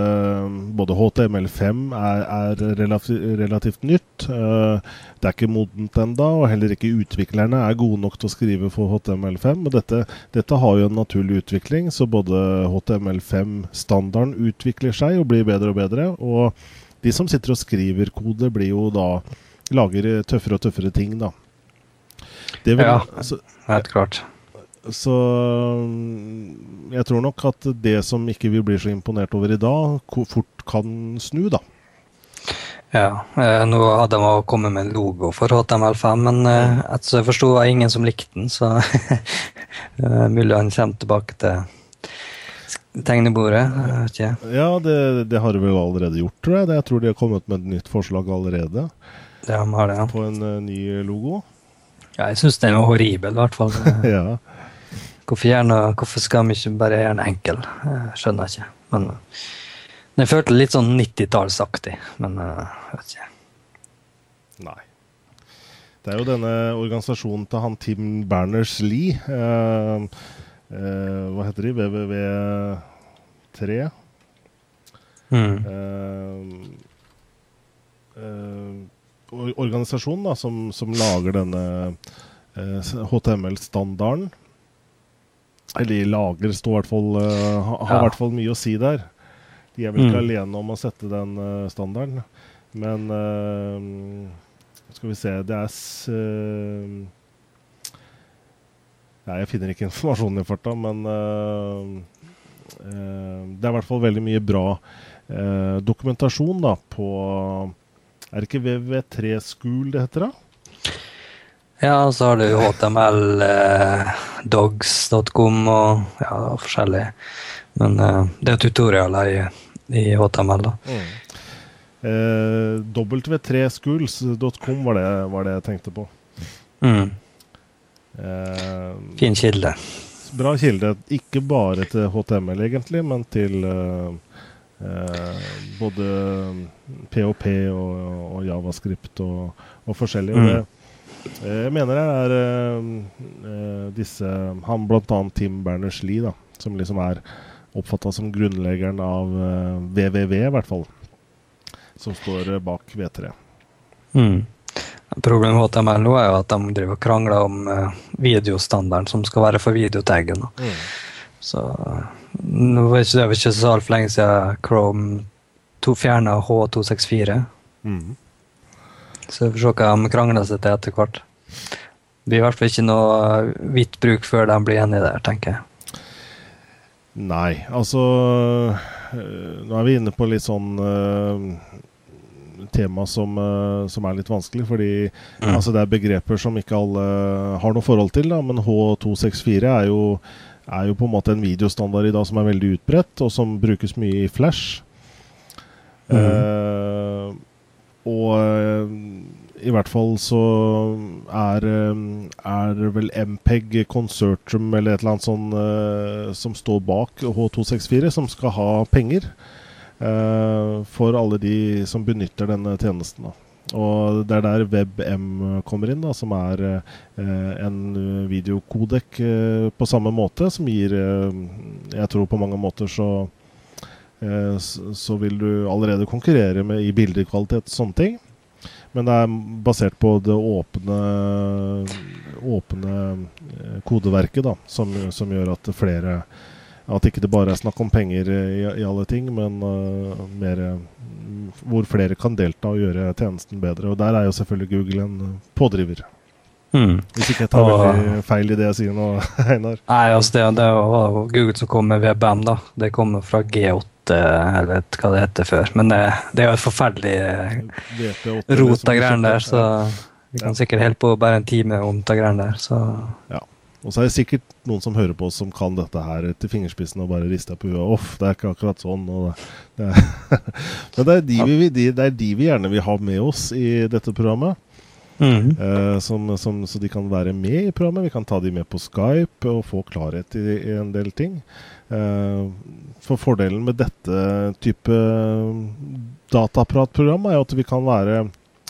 Både HTML5 er, er relativt, relativt, nytt. Eh, det er ikke modent enda, og heller ikke utviklerne er gode nok til å skrive for HTML5. og dette, dette har jo en naturlig utvikling, så både HTML5-standarden utvikler seg og blir bedre og bedre. Og de som sitter og skriver kode, blir jo da lager tøffere og tøffere ting, da. Det vil, ja, helt klart. Så mm, jeg tror nok at det som ikke vi blir så imponert over i dag, fort kan snu, da. Ja, eh, nå hadde de kommet med en logo for HTML5, men eh, etter jeg forsto, var det ingen som likte den, så <laughs> mulig han kommer tilbake til tegnebordet. Ja, det, det, har de vel allerede gjort, tror jeg. Jeg tror de har kommet med et nytt forslag allerede. Ja, de har det, ja. På en ny logo. Ja, jeg syns den var horribel, i hvert fall. <laughs> ja. Hvorfor, gjerne, hvorfor skal vi ikke bare gjøre den enkel? Jeg skjønner ikke. Men den følte litt sånn 90-tallsaktig, men jeg vet ikke. Nei. Det er jo denne organisasjonen til han Tim Berners-Lee. Eh, eh, hva heter de? WWW3? Mm. Eh, eh organisasjonen da, som, som lager denne HTML-standarden. Eller lager står i hvert fall uh, Har i ja. hvert fall mye å si der. De er vel ikke mm. alene om å sette den uh, standarden. Men uh, skal vi se Det er Nei, jeg finner ikke <laughs> informasjonen i farta, men det er i hvert fall veldig mye bra dokumentasjon da på Er det ikke VV3 School det heter? da? Ja, så har du <laughs> html.dogs.com eh, og ja, forskjellig. Men eh, det er tutorialer i, i HTML, da. Mm. Eh, W3schools.com var, var, det jeg tenkte på. Mm. Eh, fin kilde. Bra kilde. Ikke bare til HTML, egentlig, men til eh, eh både PHP og, og, Javascript og, og forskjellig. Mm. Og det, jeg mener det er uh, disse Han bl.a. Tim Berners-Lee, da, som liksom er oppfatta som grunnleggeren av uh, WWW, i hvert fall. Som står bak V3. Mm. Problemet med HTML nå er jo at de driver og krangler om uh, videostandarden som skal være for videotaggen. Mm. Så Nå var det ikke så altfor lenge siden Chrome fjerna H264. Mhm. Så vi får se hva de krangler seg til etter hvert. Det blir i hvert fall ikke noe hvitt bruk før de blir enige der, tenker jeg. Nei, altså øh, Nå er vi inne på litt sånn uh, tema som, som er litt vanskelig, fordi Mm. altså, det er begreper som ikke alle har noe forhold til. Da, men H264 er jo, er jo på en måte en videostandard i dag som er veldig utbredt, og som brukes mye i Flash. Mm. Eh, og eh, i hvert fall så er, eh, er vel MPEG Consortium eller et eller annet sånn eh, som står bak H264, som skal ha penger for alle de som benytter denne tjenesten. Da. Og det er der WebM kommer inn, da, som er eh, en videokodek eh, på samme måte, som gir eh, Jeg tror på mange måter så så vil du allerede konkurrere med i bildekvalitet og sånne ting. Men det er basert på det åpne, åpne eh, kodeverket, da, som, som gjør at flere At ikke det bare er snakk om penger i, i alle ting, men uh, mer mm, hvor flere kan delta og gjøre tjenesten bedre. Og der er jo selvfølgelig Google en pådriver. Mm. Hvis ikke jeg tar Og- veldig feil i det jeg sier nå, <laughs> Einar. Nei, altså det, det var Google som kom med VBM, da. Det kommer fra G8, jeg vet hva det heter før. Men det, det er jo et forferdelig eh, VP8 rot av greiene der, så vi kan sikkert holde på bare en time om de greiene der, så Og så er det sikkert noen som hører på oss som kan dette her til fingerspissen og bare rister på huet. Off, det er ikke akkurat sånn. Det, det <laughs> Men det er, de vi, de, det er de vi gjerne vil ha med oss i dette programmet. Mm. Uh, som, som, så de kan være med i programmet. Vi kan ta de med på Skype og få klarhet i, i en del ting. Uh, for fordelen med dette type dataapparatprogram er jo at vi kan være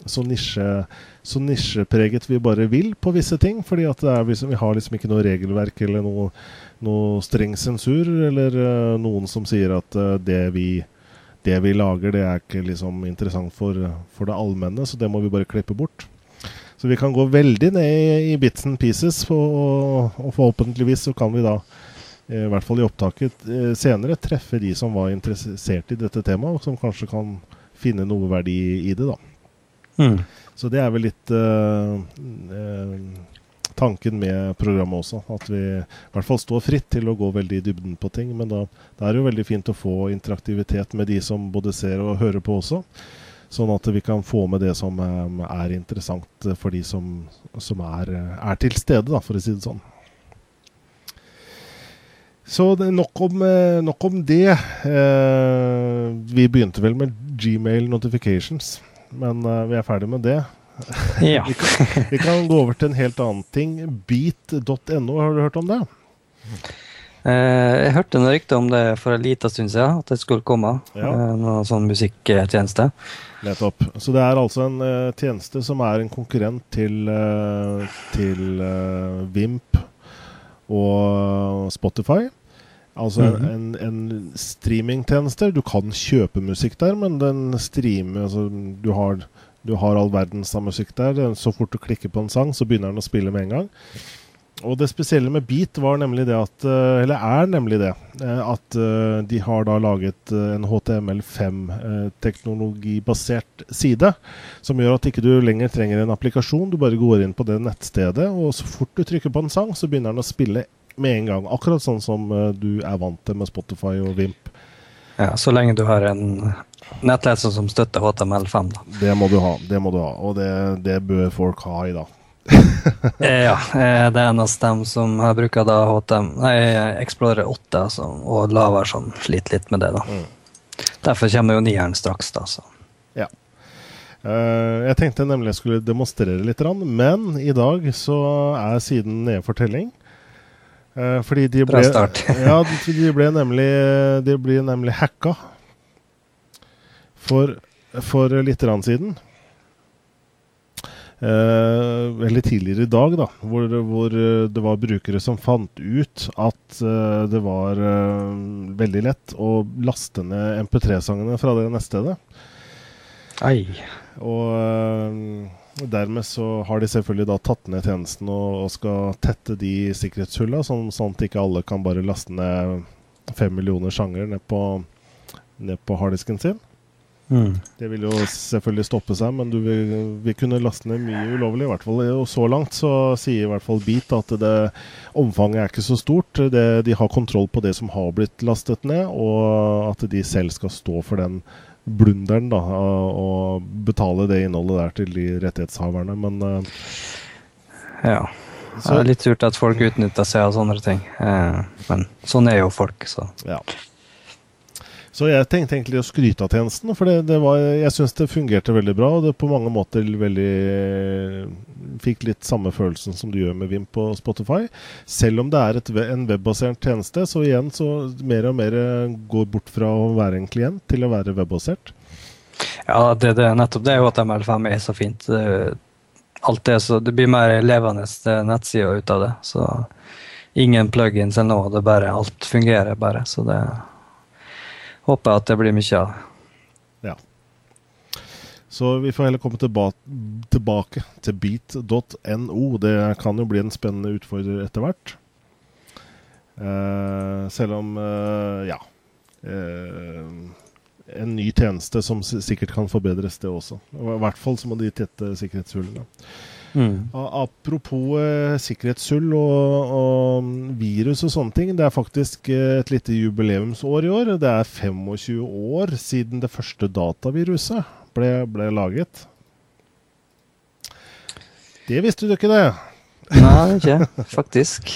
så, nisje, så nisjepreget vi bare vil på visse ting. fordi er, vi har liksom ikke noe regelverk eller noe, noe streng sensur, eller uh, noen som sier at det vi det vi lager, det er ikke liksom interessant for, for det allmenne, så det må vi bare klippe bort. Så vi kan gå veldig ned i, bits and pieces, og, og forhåpentligvis så kan vi da, eh, i hvert fall i opptaket eh, senere, treffe de som var interessert i dette temaet, og som kanskje kan finne noe verdi i det. da. Mm. Så det er vel litt uh, uh, tanken med programmet også. At vi i hvert fall står fritt til å gå veldig i dybden på ting. Men da, da er det jo veldig fint å få interaktivitet med de som både ser og hører på også. Sånn at vi kan få med det som eh, er interessant for de som, som er, er til stede, da, for å si det sånn. Så nok om, eh, nok om det. Eh, vi begynte vel med Gmail notifications, men vi er ferdig med det. Ja. <laughs> Vi kan, vi kan gå over til en helt annen ting. Beat.no, har du hørt om det? Eh, jeg hørte noe rykte om det for en liten stund siden, at det skulle komme. Ja. Eh, noen sånn musikktjeneste. Nettopp. Så det er altså en eh, tjeneste som er en konkurrent til, til Vimp og Spotify. Altså en, en, en streamingtjeneste. Du kan kjøpe musikk der, men den streamer altså, du, har, du har all verdens av musikk der. Så fort du klikker på en sang, så begynner den å spille med en gang. Og det spesielle med Beat var nemlig det at eh, Eller er nemlig det eh, at eh, de har da laget en HTML5-teknologibasert side. Som gjør at ikke du lenger trenger en applikasjon. Du bare går inn på det nettstedet, og så fort du trykker på en sang, så begynner den å spille med en gang. Akkurat sånn som du er vant til med Spotify og Vimp. Ja, så lenge du har en nettleser som støtter HTML5, da. Det må du ha. det må du ha, Og det, det bør folk ha i dag. <laughs> Eh, ja, eh, det er eneste dem som har bruker da HTM, nei, Explorer 8 altså, og lavere som sliter litt med det. da. Mm. Derfor kommer jo nieren straks. da, så. Ja. Uh, jeg tenkte nemlig jeg skulle demonstrere litt, men i dag så er siden nede for telling. Uh, fordi de ble, <laughs> ja, de ble nemlig De ble nemlig hacka for, for litt siden. Eh, veldig tidligere i dag, da, hvor, hvor eh, det var brukere som fant ut at eh, det var veldig lett å laste ned MP3-sangene fra det nettstedet. Ei. Og dermed så har de selvfølgelig da tatt ned tjenesten og, skal tette de sikkerhetshulla, sånn, sånn at ikke alle kan bare laste ned fem millioner sanger ned på, ned på harddisken sin. Mm. Det vil jo selvfølgelig stoppe seg, men du vil, vil kunne laste ned mye ulovlig. i hvert fall. Og så langt så sier i hvert fall Beat at det, omfanget er ikke så stort. Det, de har kontroll på det som har blitt lastet ned, og at de selv skal stå for den blunderen da, og betale det innholdet der til de rettighetshaverne. Men uh, Ja. Så, det er litt surt at folk utnytter seg av sånne ting. Eh, men sånn er jo folk, så. Ja. Så jeg tenkte egentlig å skryte av tjenesten, for det, det var, jeg syns det fungerte veldig bra. Og det på mange måter veldig Fikk litt samme følelsen som du gjør med Vim på Spotify. Selv om det er et, en webbasert tjeneste, så igjen så mer og mer går bort fra å være en klient til å være webbasert. Ja, det, det, nettopp det er jo at ML5 er så fint. Alt det, så det blir mer levende nettsider ut av det. Så ingen plugins eller noe, det bare, alt fungerer bare. Så det håper jeg at det blir mye av. Ja. Så vi får heller komme tilba tilbake til beat.no. Det kan jo bli en spennende utfordrer etter hvert. Uh, selv om, uh, ja uh, En ny tjeneste som sikkert kan forbedres, det også. I hvert fall så må de tette sikkerhetshullene. Mm. Apropos eh, sikkerhetshull og, og, virus og sånne ting. Det er faktisk eh, et lite jubileumsår i år. Det er 25 år siden det første dataviruset ble, ble laget. Det visste du ikke, det? Nei, ikke faktisk.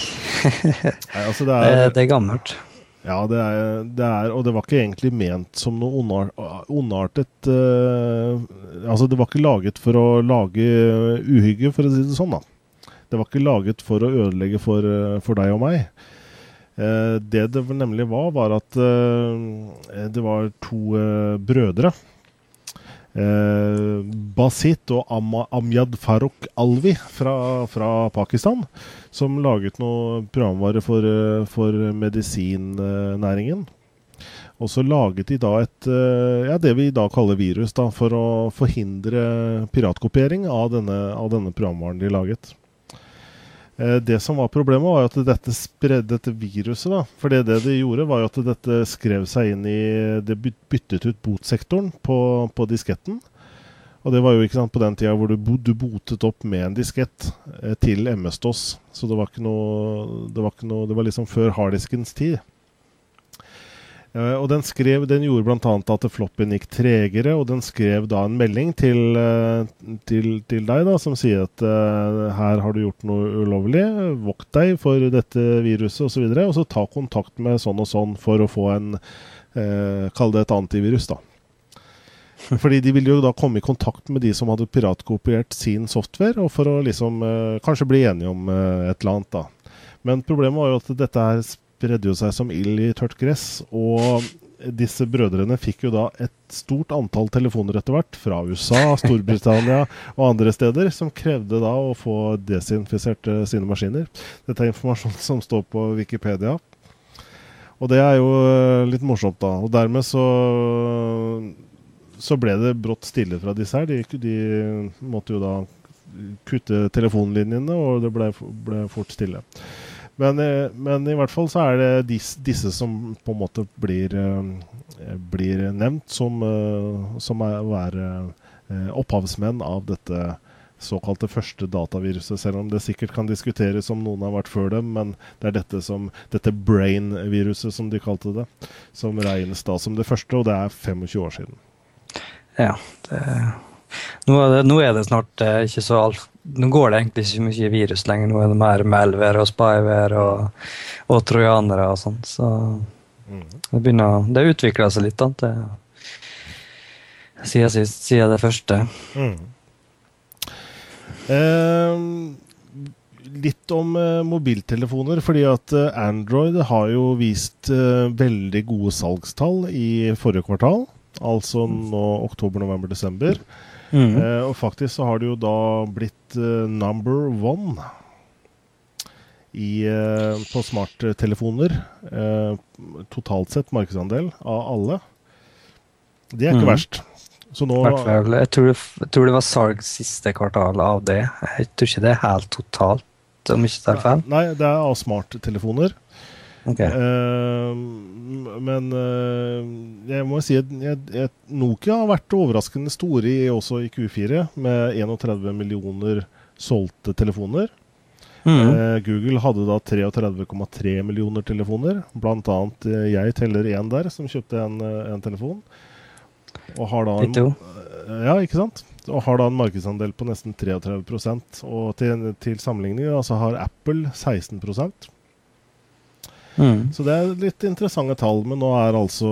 <laughs> Nei, altså det, er, det, det er gammelt. Ja, det er, det er, og det var ikke egentlig ment som noe ondartet uh, Altså, det var ikke laget for å lage uhygge, for å si det sånn, da. Det var ikke laget for å ødelegge for, for deg og meg. Uh, det det nemlig var, var at uh, det var to brødre. Basit og Am Amjad Farouk Alvi fra, fra Pakistan som laget noe programvare for, eh, for medisinnæringen. Og så laget de da et eh, ja, det vi da kaller virus, da, for å forhindre piratkopiering av denne, av denne programvaren de laget. Eh, det som var problemet, var at dette spredde dette viruset. da, For det, det gjorde, var at dette skrev seg inn i Det byttet ut botsektoren på, på disketten. Og det var jo ikke sant, på den tida hvor du, du botet opp med en diskett eh, til MS-DOS. Så det var ikke noe Det var, noe, det var liksom før harddiskens tid. Eh, og den skrev, den gjorde bl.a. at floppyen gikk tregere, og den skrev da en melding til, eh, til, til deg da, som sier at uh, her har du gjort noe ulovlig, vokt deg for dette viruset osv., og, så og så ta kontakt med sånn og sånn for å få en uh, Kall det et antivirus, da. <laughs> Fordi de ville jo da komme i kontakt med de som hadde piratkopiert sin software, og for å liksom eh, kanskje bli enige om eh, et eller annet, da. Men problemet var jo at dette her spredde jo seg som ild i tørt gress. Og disse brødrene fikk jo da et stort antall telefoner etter hvert fra USA, Storbritannia og andre steder, som krevde da å få desinfisert eh, sine maskiner. Dette er informasjon som står på Wikipedia. Og det er jo litt morsomt, da. Og dermed så så ble det brått stille fra disse her. De, de måtte jo da kutte telefonlinjene, og det ble, ble fort stille. Men, eh, men, i hvert fall så er det disse, disse som på en måte blir, eh, blir nevnt som, eh, som er være opphavsmenn av dette såkalte første dataviruset, selv om det sikkert kan diskuteres om noen har vært før dem, men det er dette, dette brain-viruset, som de kalte det, som regnes da som det første, og det er 25 år siden. Ja. Det, nå, er det, nå, er det, snart eh, ikke så alt Nå går det egentlig ikke mye virus lenger. Nå er det mer Melver og Spyver og, og trojanere og sånn. Så mm. det begynner Det utvikler seg litt, da. Det, siden, siden det første. Mm. Eh, litt om eh, mobiltelefoner. fordi at eh, Android har jo vist eh, veldig gode salgstall i forrige kvartal. Altså nå oktober, november, desember. Mm. Eh, og faktisk så har det jo da blitt eh, number one i, eh, på smarttelefoner. Uh, totalt sett markedsandel av alle. Det er ikke mm. verst. Så nå jeg, tror det, jeg tror det var salg siste kvartal av det. Jeg tror ikke det er helt totalt, om ikke tar feil. Nei, det er av smarttelefoner. Okay. Uh, men uh, jeg må si at jeg, jeg, Nokia har vært overraskende store i, også i Q4, med 31 millioner solgte telefoner. Mm. Uh, Google hadde da 33,3 millioner telefoner. Blant annet jeg teller én der, som kjøpte en, en telefon. Og har da en, ja, ikke sant? Og har da en markedsandel på nesten 33% Og til, til sammenligning altså har Apple 16 mm. Så det er litt interessante tall. Men nå er altså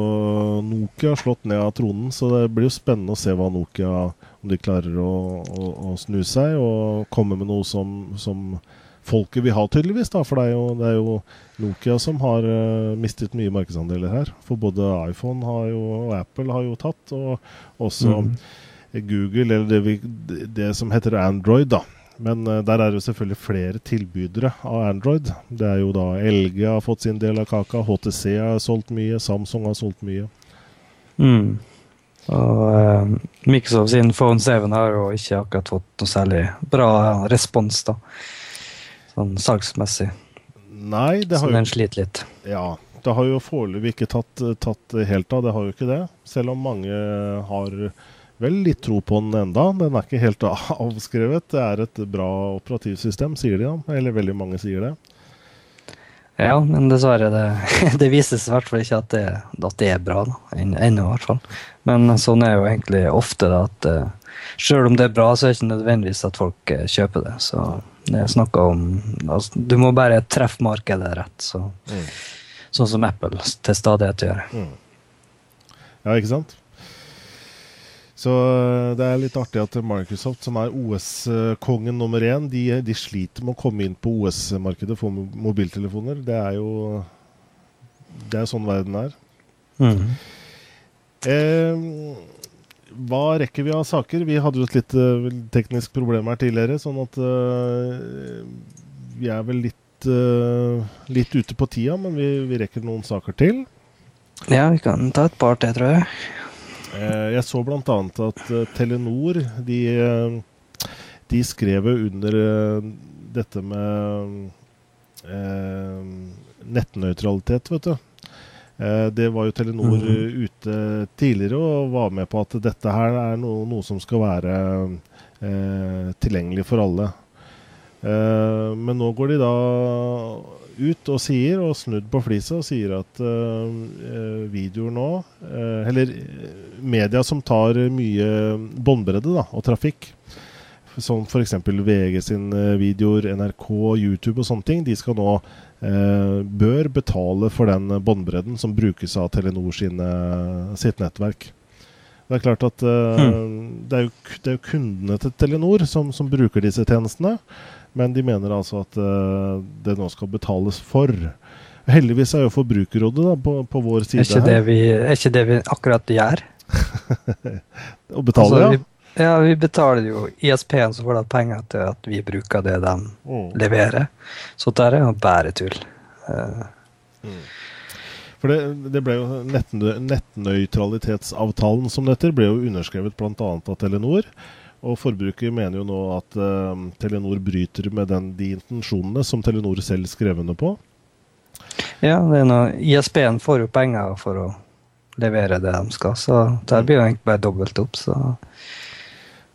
Nokia slått ned av tronen, så det blir jo spennende å se hva Nokia Om de klarer å, å, å snu seg og komme med noe som, som folket vil ha, tydeligvis. da, For det er jo, det er jo Nokia som har uh, mistet mye markedsandeler her. For både iPhone jo, og Apple har jo tatt, og også mm. Google, eller det, vi, det, som heter Android, da. Men uh, der er det selvfølgelig flere tilbydere av Android. Det er jo da LG har fått sin del av kaka, HTC har solgt mye, Samsung har solgt mye. Mm. Og uh, Microsoft sin Phone 7 har jo ikke akkurat fått noe særlig bra respons, da. Sånn salgsmessig. Nei, det har Så den sliter litt. Ja. Det har jo foreløpig ikke tatt, tatt, helt av, det har jo ikke det. Selv om mange har vel litt tro på den enda. Den er ikke helt <laughs> avskrevet. Det er et bra operativsystem, sier de da. Eller veldig mange sier det. Ja, men dessverre, det, <laughs> det vises i hvert fall ikke at det, at det er bra. Ennå, i hvert fall. Men sånn er jo egentlig ofte da, at uh, selv om det er bra, så er det ikke nødvendigvis at folk uh, kjøper det. Så det er snakka om altså, Du må bare treffe markedet rett. Så, mm. Sånn som Apple til stadighet gjør. Mm. Ja, ikke sant? Så eh, det er litt artig at Microsoft, som er OS-kongen nummer én, de, de, sliter med å komme inn på OS-markedet for mobiltelefoner. Det er jo Det er sånn verden er. Mm. Eh, hva rekker vi av saker? Vi hadde jo et litt uh, teknisk problem her tidligere, sånn at uh, vi er vel litt, uh, litt ute på tida, men vi, vi rekker noen saker til. Ja, vi kan ta et par til, tror jeg. Eh, jeg så bl.a. at eh, Telenor de, eh, de skrev under dette med nettnøytralitet, vet du. Det var jo Telenor mm. ute tidligere og var med på at dette her er noe, noe som skal være eh, tilgjengelig for alle. Eh, men nå går de da ut og sier, og snudd på flisa, og sier at uh, videoer nå uh, Eller media som tar mye båndbredde og trafikk, som f.eks. VG sin videoer, NRK, YouTube og sånne ting, de skal nå uh, bør betale for den båndbredden som brukes av Telenor sine, sitt nettverk. Det er klart at hmm. det, er jo, det, er jo, kundene til Telenor som, som bruker disse tjenestene. Men de mener altså at uh, det nå skal betales for. Heldigvis er jo Forbrukerrådet da, på, på, vår side er her. Vi, er ikke det vi akkurat gjør? <laughs> Å betale, altså, ja? Vi, ja, vi betaler jo ISP-en, så får de penger til at vi bruker det de mm. leverer. Så det er jo bare tull. Uh. Mm. For det, det, ble jo Nettnøytralitetsavtalen som dette ble jo underskrevet bl.a. av Telenor. Og forbruker mener jo nå at uh, Telenor bryter med den, de intensjonene som Telenor selv skrev under på. Ja, ISB-en får jo penger for å levere det de skal, så der blir jo egentlig bare dobbelt opp. så...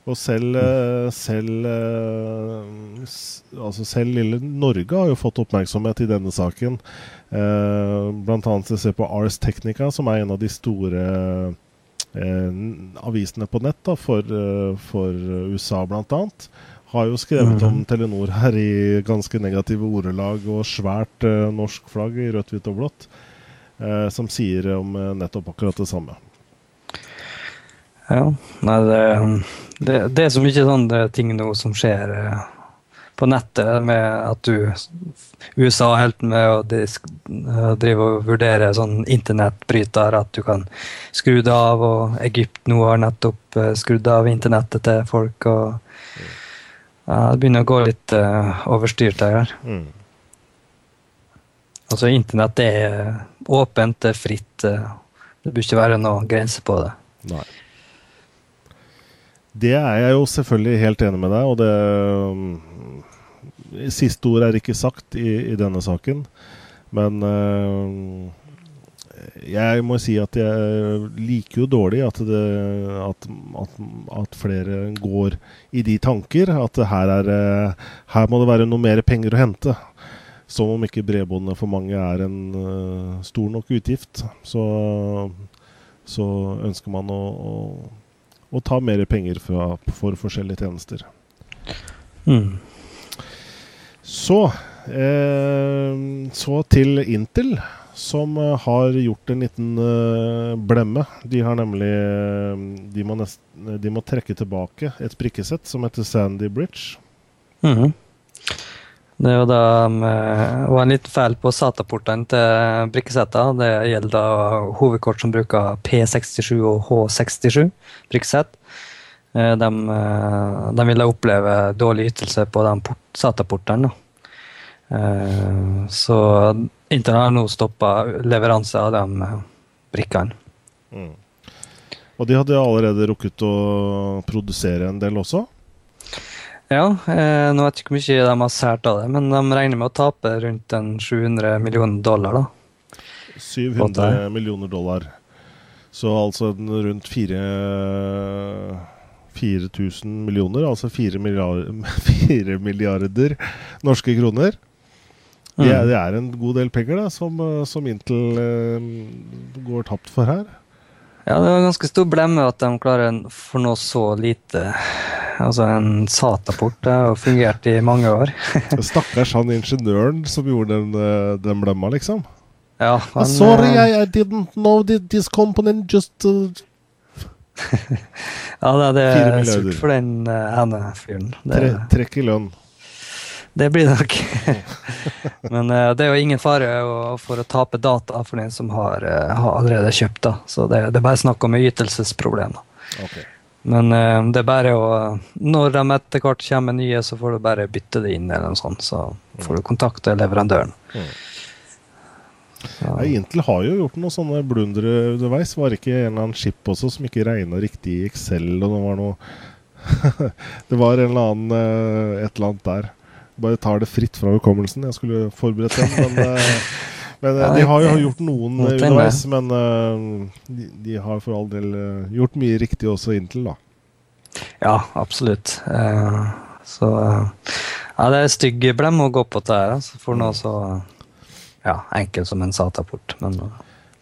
Og selv, eh, selv, eh, altså selv lille Norge har jo fått oppmerksomhet i denne saken. Blant annet se på Ars Technica, som er en av de store avisene på nett da, for, eh, for USA bl.a. Har jo skrevet mm. om Telenor her i ganske negative ordelag og svært eh, norsk flagg i rødt, hvitt og blått, eh, som sier om eh, nettopp akkurat det samme. Ja, nei, det, det, det er så mye sånne ting nå som skjer eh, på nettet med at du USA er helt med å drive og vurdere sånn internettbryter, at du kan skru det av, og Egypt nå har nettopp eh, skrudd av internettet til folk. og ja, Det begynner å gå litt uh, overstyrt her. Mm. Altså, internett er åpent, det er fritt. Det bør ikke være noen grense på det. Nei. Det er jeg jo selvfølgelig helt enig med deg, og det Siste ord er ikke sagt i, i denne saken. Men uh, jeg må si at jeg liker jo dårlig at, det, at, at, at, flere går i de tanker. At her, er, eh, her må det være noe mer penger å hente. Som om ikke bredbåndet for mange er en uh, stor nok utgift. Så, så ønsker man å, å, å, ta mer penger fra, for forskjellige tjenester. Mm. Så, eh, så til Intel som uh, har gjort en liten eh, blemme. De har nemlig uh, de, må nest, de, må trekke tilbake et brikkesett som heter Sandy Bridge. Mm -hmm. Det er jo da var en liten feil på SATA-portene til brikkesettene. Det gjelder da hovedkort som bruker P67 og H67 brikkesett. De, de ville oppleve dårlig ytelse på de SATA-portene. Så Internett har nå stoppa leveranse av de eh, brikkene. Mm. Og de hadde allerede rukket å produsere en del også? Ja, eh, nå vet jeg ikke hvor mye de har sært av det, men de regner med å tape rundt en 700 millioner dollar. da. 700 millioner dollar. Så altså rundt 4 4000 millioner, altså 4 milliarder, <laughs> 4 milliarder norske kroner. Det er, mm. det er, en god del penger da, som, eh, som Intel eh, går tapt for her. Ja, det var ganske stor blemme at de klarer for noe så lite. Altså En SATA-port det har fungert i mange år. <laughs> Stakkars han ingeniøren som gjorde den, eh, den blemma, liksom. Ja, han, ah, Sorry, I, I, didn't know this component just uh... Ja, det, er surt for den ene fyren. Tre, trekk i lønn. Det blir det nok. <laughs> Men uh, det er jo ingen fare for å tape data for den som har, uh, har allerede kjøpt. da. Så det, det, er bare snakk om ytelsesproblemer. Okay. Men det er bare å Når de etter hvert kommer nye, så får du bare bytte det inn, eller noe sånt. Så får du kontakte leverandøren. Mm. Ja, Intel har jo gjort noen sånne blundere underveis. Var det ikke en eller annen chip også som ikke regna riktig i Excel? og Det var noe <laughs> Det var en eller annen, et eller annet der bare tar det fritt fra hukommelsen. Jeg skulle forberedt den, men, uh, <laughs> men ja, de har jo gjort noen underveis. Men de, de, har for all del gjort mye riktig også Intel, da. Ja, absolutt. så Ja, det er stygg blem å gå på det her, altså, for noe så ja, enkelt som en SATA-port. Men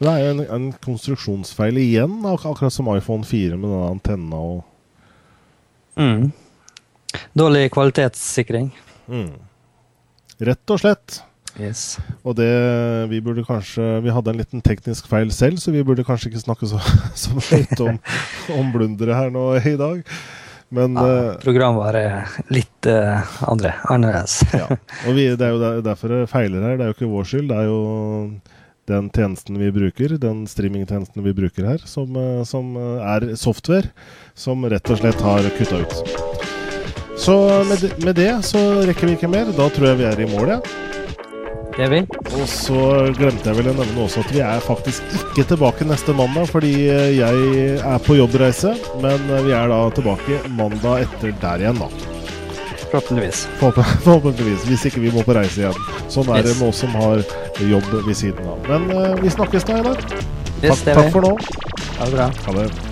det er jo en, en, konstruksjonsfeil igjen, ak akkurat som iPhone 4 med den antenna og mm. Dårlig kvalitetssikring. Mm. Rett og slett. Yes. Og det Vi burde kanskje Vi hadde en liten teknisk feil selv, så vi burde kanskje ikke snakke så, <laughs> så mye om, om blundere her nå i dag. Men ja, uh, Programvare er litt uh, andre, annerledes. <laughs> ja. Og vi, det er jo derfor det feiler her. Det er jo ikke vår skyld. Det er jo den tjenesten vi bruker, den streamingtjenesten vi bruker her, som, uh, som er software, som rett og slett har kutta ut. Så med, med, det så rekker vi ikke mer. Da tror jeg vi er i mål, ja. Det vi. Og så glemte jeg vel å nevne også at vi er faktisk ikke tilbake neste mandag, fordi eh, jeg er på jobbreise. Men eh, vi er da tilbake mandag etter der igjen, da. Forhåpentligvis. <laughs> Forhåpentligvis, hvis ikke vi må på reise igjen. Sånn er yes. det med oss som har jobb ved siden av. Men uh, vi snakkes da, Einar. Yes, takk, takk for nå. Ha det bra. Ha det.